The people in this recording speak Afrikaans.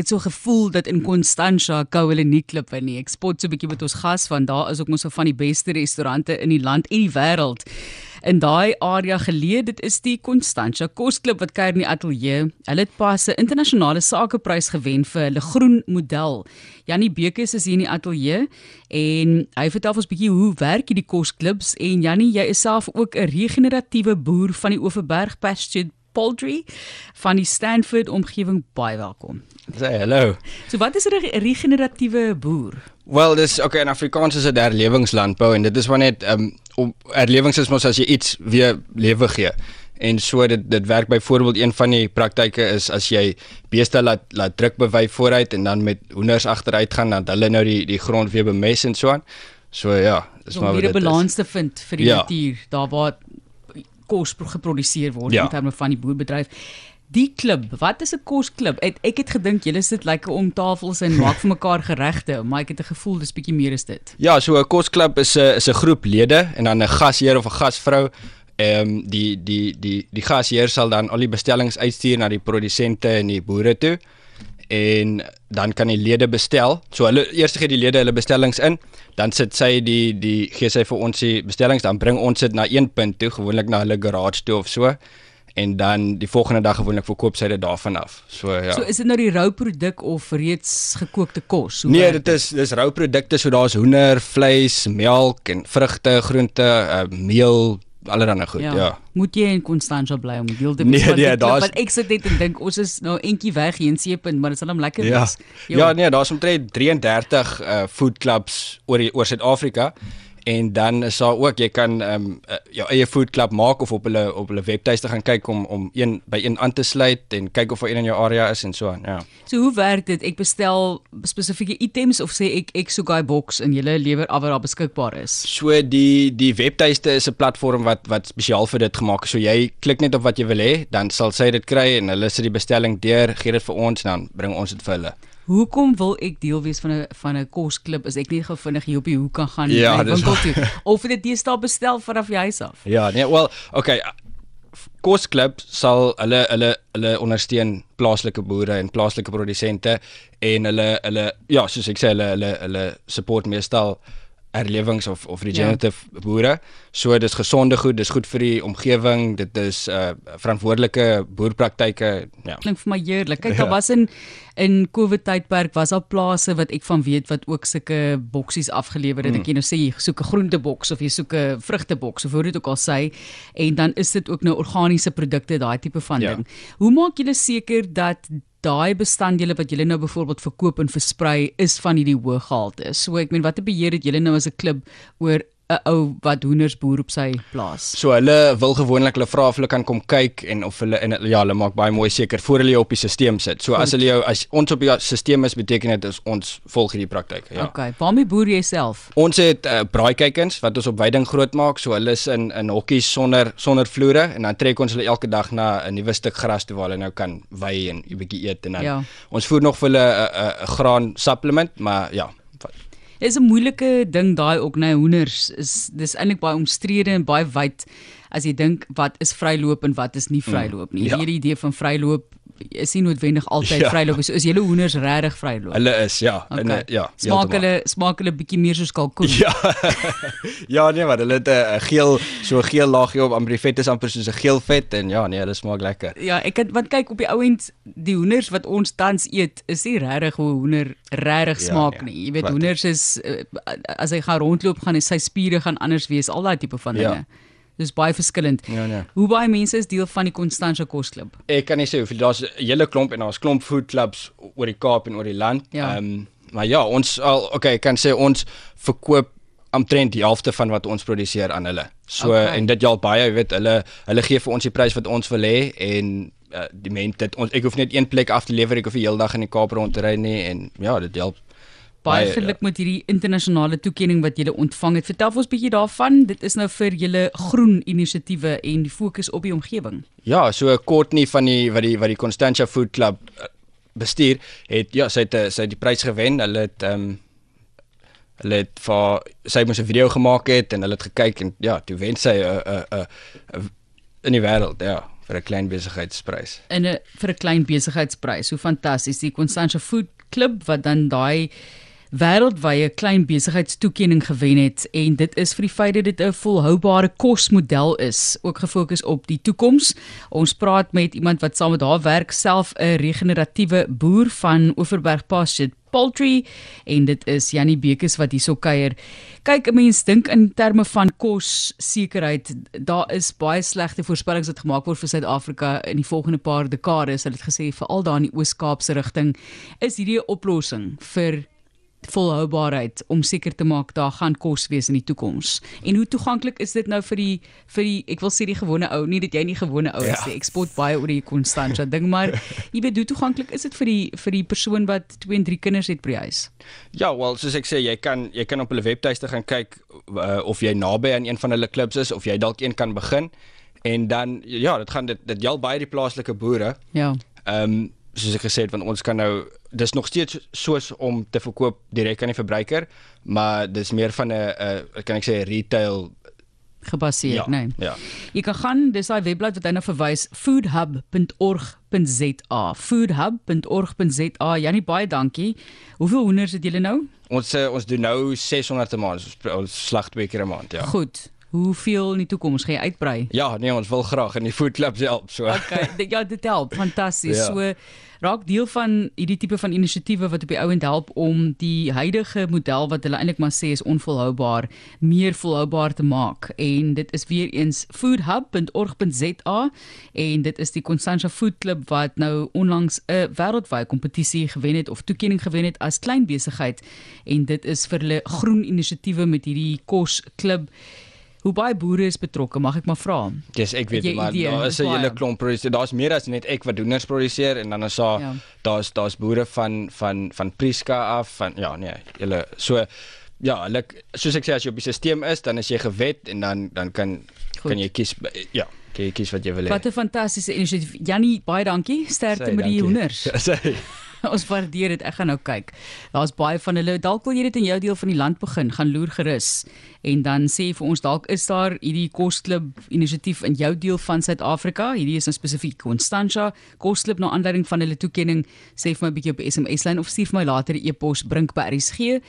het so gevoel dat in Constantia kou hulle nie klip in nie. Ek spot so 'n bietjie met ons gas want daar is ook mos van die beste restaurante in die land en die wêreld in daai area geleë. Dit is die Constantia Kosklub wat kuier in die ateljee. Hulle het pas 'n internasionale sakeprys gewen vir hulle groen model. Janie Bekes is hier in die ateljee en hy vertel ons 'n bietjie hoe werk hierdie kosklubs en Janie, jy is self ook 'n regeneratiewe boer van die Oeverberg Pastured Poultry van die Stanford omgewing baie welkom. Sê hallo. So wat is 'n re regeneratiewe boer? Wel, dis okay in Afrikaans is dit herlewingslandbou en dit is net ehm um, om herlewings is mos as jy iets weer lewe gee. En so dit dit werk byvoorbeeld een van die praktyke is as jy beeste laat laat druk bewy vooruit en dan met hoenders agteruit gaan dan hulle nou die die grond weer bemes en so aan. So ja, dis maar wat dit is. Om 'n balans te vind vir die ja. natuur, daar waar kos geproduseer word ja. in terme van die boerbedryf. Die klub, wat is 'n kosklub? Ek, ek het gedink julle sit like om tafels en maak vir mekaar geregte, maar ek het 'n gevoel dis bietjie meer as dit. Ja, so 'n kosklub is 'n is 'n groep lede en dan 'n gasheer of 'n gasvrou. Ehm um, die die die die gasheer sal dan al die bestellings uitstuur na die produsente en die boere toe en dan kan die lede bestel. So hulle eers gee die lede hulle bestellings in, dan sit sy die die gee sy vir ons die bestellings, dan bring ons dit na een punt toe, gewoonlik na hulle garage toe of so en dan die volgende dag gewoonlik verkoop sy dit daarvan af. So ja. So is dit nou die rou produk of reeds gekookte kos? Hoe nee, dit is dis rou produkte, so daar's hoender, vleis, melk en vrugte, groente, uh, meel, allerlei goed. Ja. ja. Moet jy in Constantia bly om deel te wees nee, nee, dit? Want ek sit net en dink ons is nou entjie weg hier in Seepunt, maar dit sal hom lekker ja. wees. Ja, nee, daar's omtrent 33 uh, food clubs oor die, oor Suid-Afrika en dan is daar ook jy kan ehm um, jou eie food club maak of op hulle op hulle webtuiste gaan kyk om om een by een aan te sluit en kyk of daar een in jou area is en so aan ja. So hoe werk dit? Ek bestel spesifieke items of sê ek ek soek daai boks in julle lewer af wat daar beskikbaar is. So die die webtuiste is 'n platform wat wat spesiaal vir dit gemaak is. So jy klik net op wat jy wil hê, dan sal sy dit kry en hulle sit die bestelling deur, gee dit vir ons en dan bring ons dit vir hulle. Hoekom wil ek deel wees van 'n van 'n kosklub? Is ek nie gou vinnig hier op die hoek kan gaan ja, by winkel toe of dit dit staan bestel vanaf die huis af? Ja, nee, well, okay. Kosklub sal hulle hulle hulle ondersteun plaaslike boere en plaaslike produsente en hulle hulle ja, soos ek sê hulle hulle hulle support meestal herlewings of of regenerative ja. boere. So dis gesonde goed, dis goed vir die omgewing, dit is uh verantwoordelike boerpraktyke. Ja. Klink vir my heerlik. Kyk, daar ja. was in in COVID tydperk was daar plase wat ek van weet wat ook sulke boksies afgelewer het. Mm. Ek jy nou sê jy soek 'n groenteboks of jy soek 'n vrugteboks of hoe dit ook al sê en dan is dit ook nou organiese produkte, daai tipe van ja. ding. Hoe maak julle seker dat daai bestanddele wat julle nou byvoorbeeld verkoop en versprei is van hierdie hoë gehalte. So ek meen watter beheer het julle nou as 'n klub oor 'n ou wat hoenders boer op sy plaas. So hulle wil gewoonlik hulle vra of hulle kan kom kyk en of hulle en ja, hulle maak baie mooi seker voor hulle jou op die stelsel sit. So Goed. as hulle jou as ons op die stelsel is, beteken dit is ons volg hierdie praktyk, ja. Okay, waarmee boer jy self? Ons het uh, braaikykens wat ons op veiding groot maak. So hulle is in in hokkies sonder sonder vloere en dan trek ons hulle elke dag na 'n nuwe stuk gras toe waar hulle nou kan wei en 'n bietjie eet en dan ja. ons voer nog vir hulle 'n uh, uh, graan supplement, maar ja, is 'n moeilike ding daai ook nou hoenders is dis eintlik baie omstrede en baie wyd as jy dink wat is vryloop en wat is nie mm. vryloop nie. Ja. Hierdie idee van vryloop is nie noodwendig altyd ja. vryloop. So is julle hoenders regtig vryloop? Hulle is ja, okay. en ja. Smaak hulle smaak hulle bietjie meer soos kalkoen. Ja. ja nee, maar hulle het 'n geel so geel laagie op amper die vet is amper soos 'n geel vet en ja, nee, hulle smaak lekker. Ja, ek het want kyk op die ouend die hoenders wat ons tans eet, is nie regtig hoe hoender regtig ja, smaak ja, nee. nie. Jy weet hoenders is eh, as hy gaan rondloop gaan sy spiere gaan anders wees, al daai tipe van dinge. Ja. Dis baie verskillend. Ja nee. Hoe baie mense is deel van die Constantia Kosklub? Ek kan nie sê hoeveel daar's 'n hele klomp en daar's klomp food clubs oor die Kaap en oor die land. Ehm ja. um, maar ja, ons al okay, ek kan sê ons verkoop omtrent die helfte van wat ons produseer aan hulle. So okay. en dit help baie, jy weet, hulle hulle gee vir ons die prys wat ons wil hê en uh, die mense dit ons ek hoef net een plek af te lewer, ek hoef die hele dag in die Kaap rond te ry nie en ja, dit help baie geluk met hierdie internasionale toekenning wat julle ontvang het. Vertel ons 'n bietjie daarvan. Dit is nou vir julle groen inisiatiewe en die fokus op die omgewing. Ja, so kort nie van die wat die wat die Constantia Food Club eh, bestuur het ja, sy het eh, sy het die prys gewen. Hulle het ehm um, hulle het vir sy moes 'n video gemaak het en hulle het gekyk en ja, toe wen sy 'n 'n 'n in die wêreld, ja vir 'n klein besigheidsprys. In 'n vir 'n klein besigheidsprys. Hoe fantasties. Die Constantia Food Club wat dan daai wêreldwye klein besigheidstoekenning gewen het en dit is vir die feit dat dit 'n volhoubare kosmodel is, ook gefokus op die toekoms. Ons praat met iemand wat saam met haar werk self 'n regeneratiewe boer van Oeverberg Pasture Poultry en dit is Jannie Bekes wat hierso kuier. Kyk, 'n mens dink in terme van kos sekerheid, daar is baie slegte voorspellings wat gemaak word vir Suid-Afrika in die volgende paar dekades. Hulle het gesê veral daar in die Oos-Kaapse rigting is hierdie 'n oplossing vir volhoubaarheid om seker te maak daar gaan kos wees in die toekoms. En hoe toeganklik is dit nou vir die vir die ek wil sê die gewone ou, nie dat jy nie gewone ou is nie. Ja. Ek spot baie oor die Constantia ding, maar jy weet hoe toeganklik is dit vir die vir die persoon wat 2 en 3 kinders het by die huis? Ja, wel, soos ek sê, jy kan jy kan op hulle webtuiste gaan kyk uh, of jy naby aan een van hulle klubs is of jy dalk een kan begin. En dan ja, dit gaan dit dit geld baie die plaaslike boere. Ja. Ehm um, soos ek gesê het want ons kan nou dis nog steeds soos om te verkoop direk aan die verbruiker, maar dis meer van 'n kan ek sê retail gebaseer, ja, nee. Ja. Jy kan gaan dis daai webblad wat hy nou verwys foodhub.org.za. foodhub.org.za. Janie baie dankie. Hoeveel hoenders het julle nou? Ons uh, ons doen nou 600 'n maand. Ons slag twee keer 'n maand, ja. Goed. Hoeveel in die toekoms gaan jy uitbrei? Ja, nee, ons wil graag in die food club help, so. Okay, ja, dit help. Fantasties. Ja. So raak deel van hierdie tipe van inisiatiewe wat op die ou end help om die huidige model wat hulle eintlik maar sê is onvolhoubaar meer volhoubaar te maak en dit is weer eens foodhub.org.za en dit is die Constantia Food Club wat nou onlangs 'n wêreldwye kompetisie gewen het of toekenning gewen het as klein besigheid en dit is vir hulle groen inisiatiewe met hierdie kos klub Hoe baie boere is betrokke, mag ek maar vra? Dis ek weet maar daar is 'n hele klomp produseer. Daar's meer as net ek wat doeners produseer en dan is daar ja. daar's daar's boere van van van Priska af van ja nee, julle so ja, hulle soos ek sê as jy op die stelsel is, dan is jy gewet en dan dan kan Goed. kan jy kies ja, kan jy kies wat jy wil hê. Wat 'n fantastiese inisiatief. Jannie, baie dankie. Sterkte met die hoenders. Sê. ons waardeer dit. Ek gaan nou kyk. Daar's baie van hulle. Dalk wil jy dit in jou deel van die land begin, gaan loer gerus. En dan sê vir ons dalk is daar hierdie kosklub inisiatief in jou deel van Suid-Afrika. Hierdie is nou spesifiek Constantia kosklub na aanleiding van hulle toekenning. Sê vir my 'n bietjie op SMS lyn of stuur vir my later 'n e e-pos brink by rsg.co.za.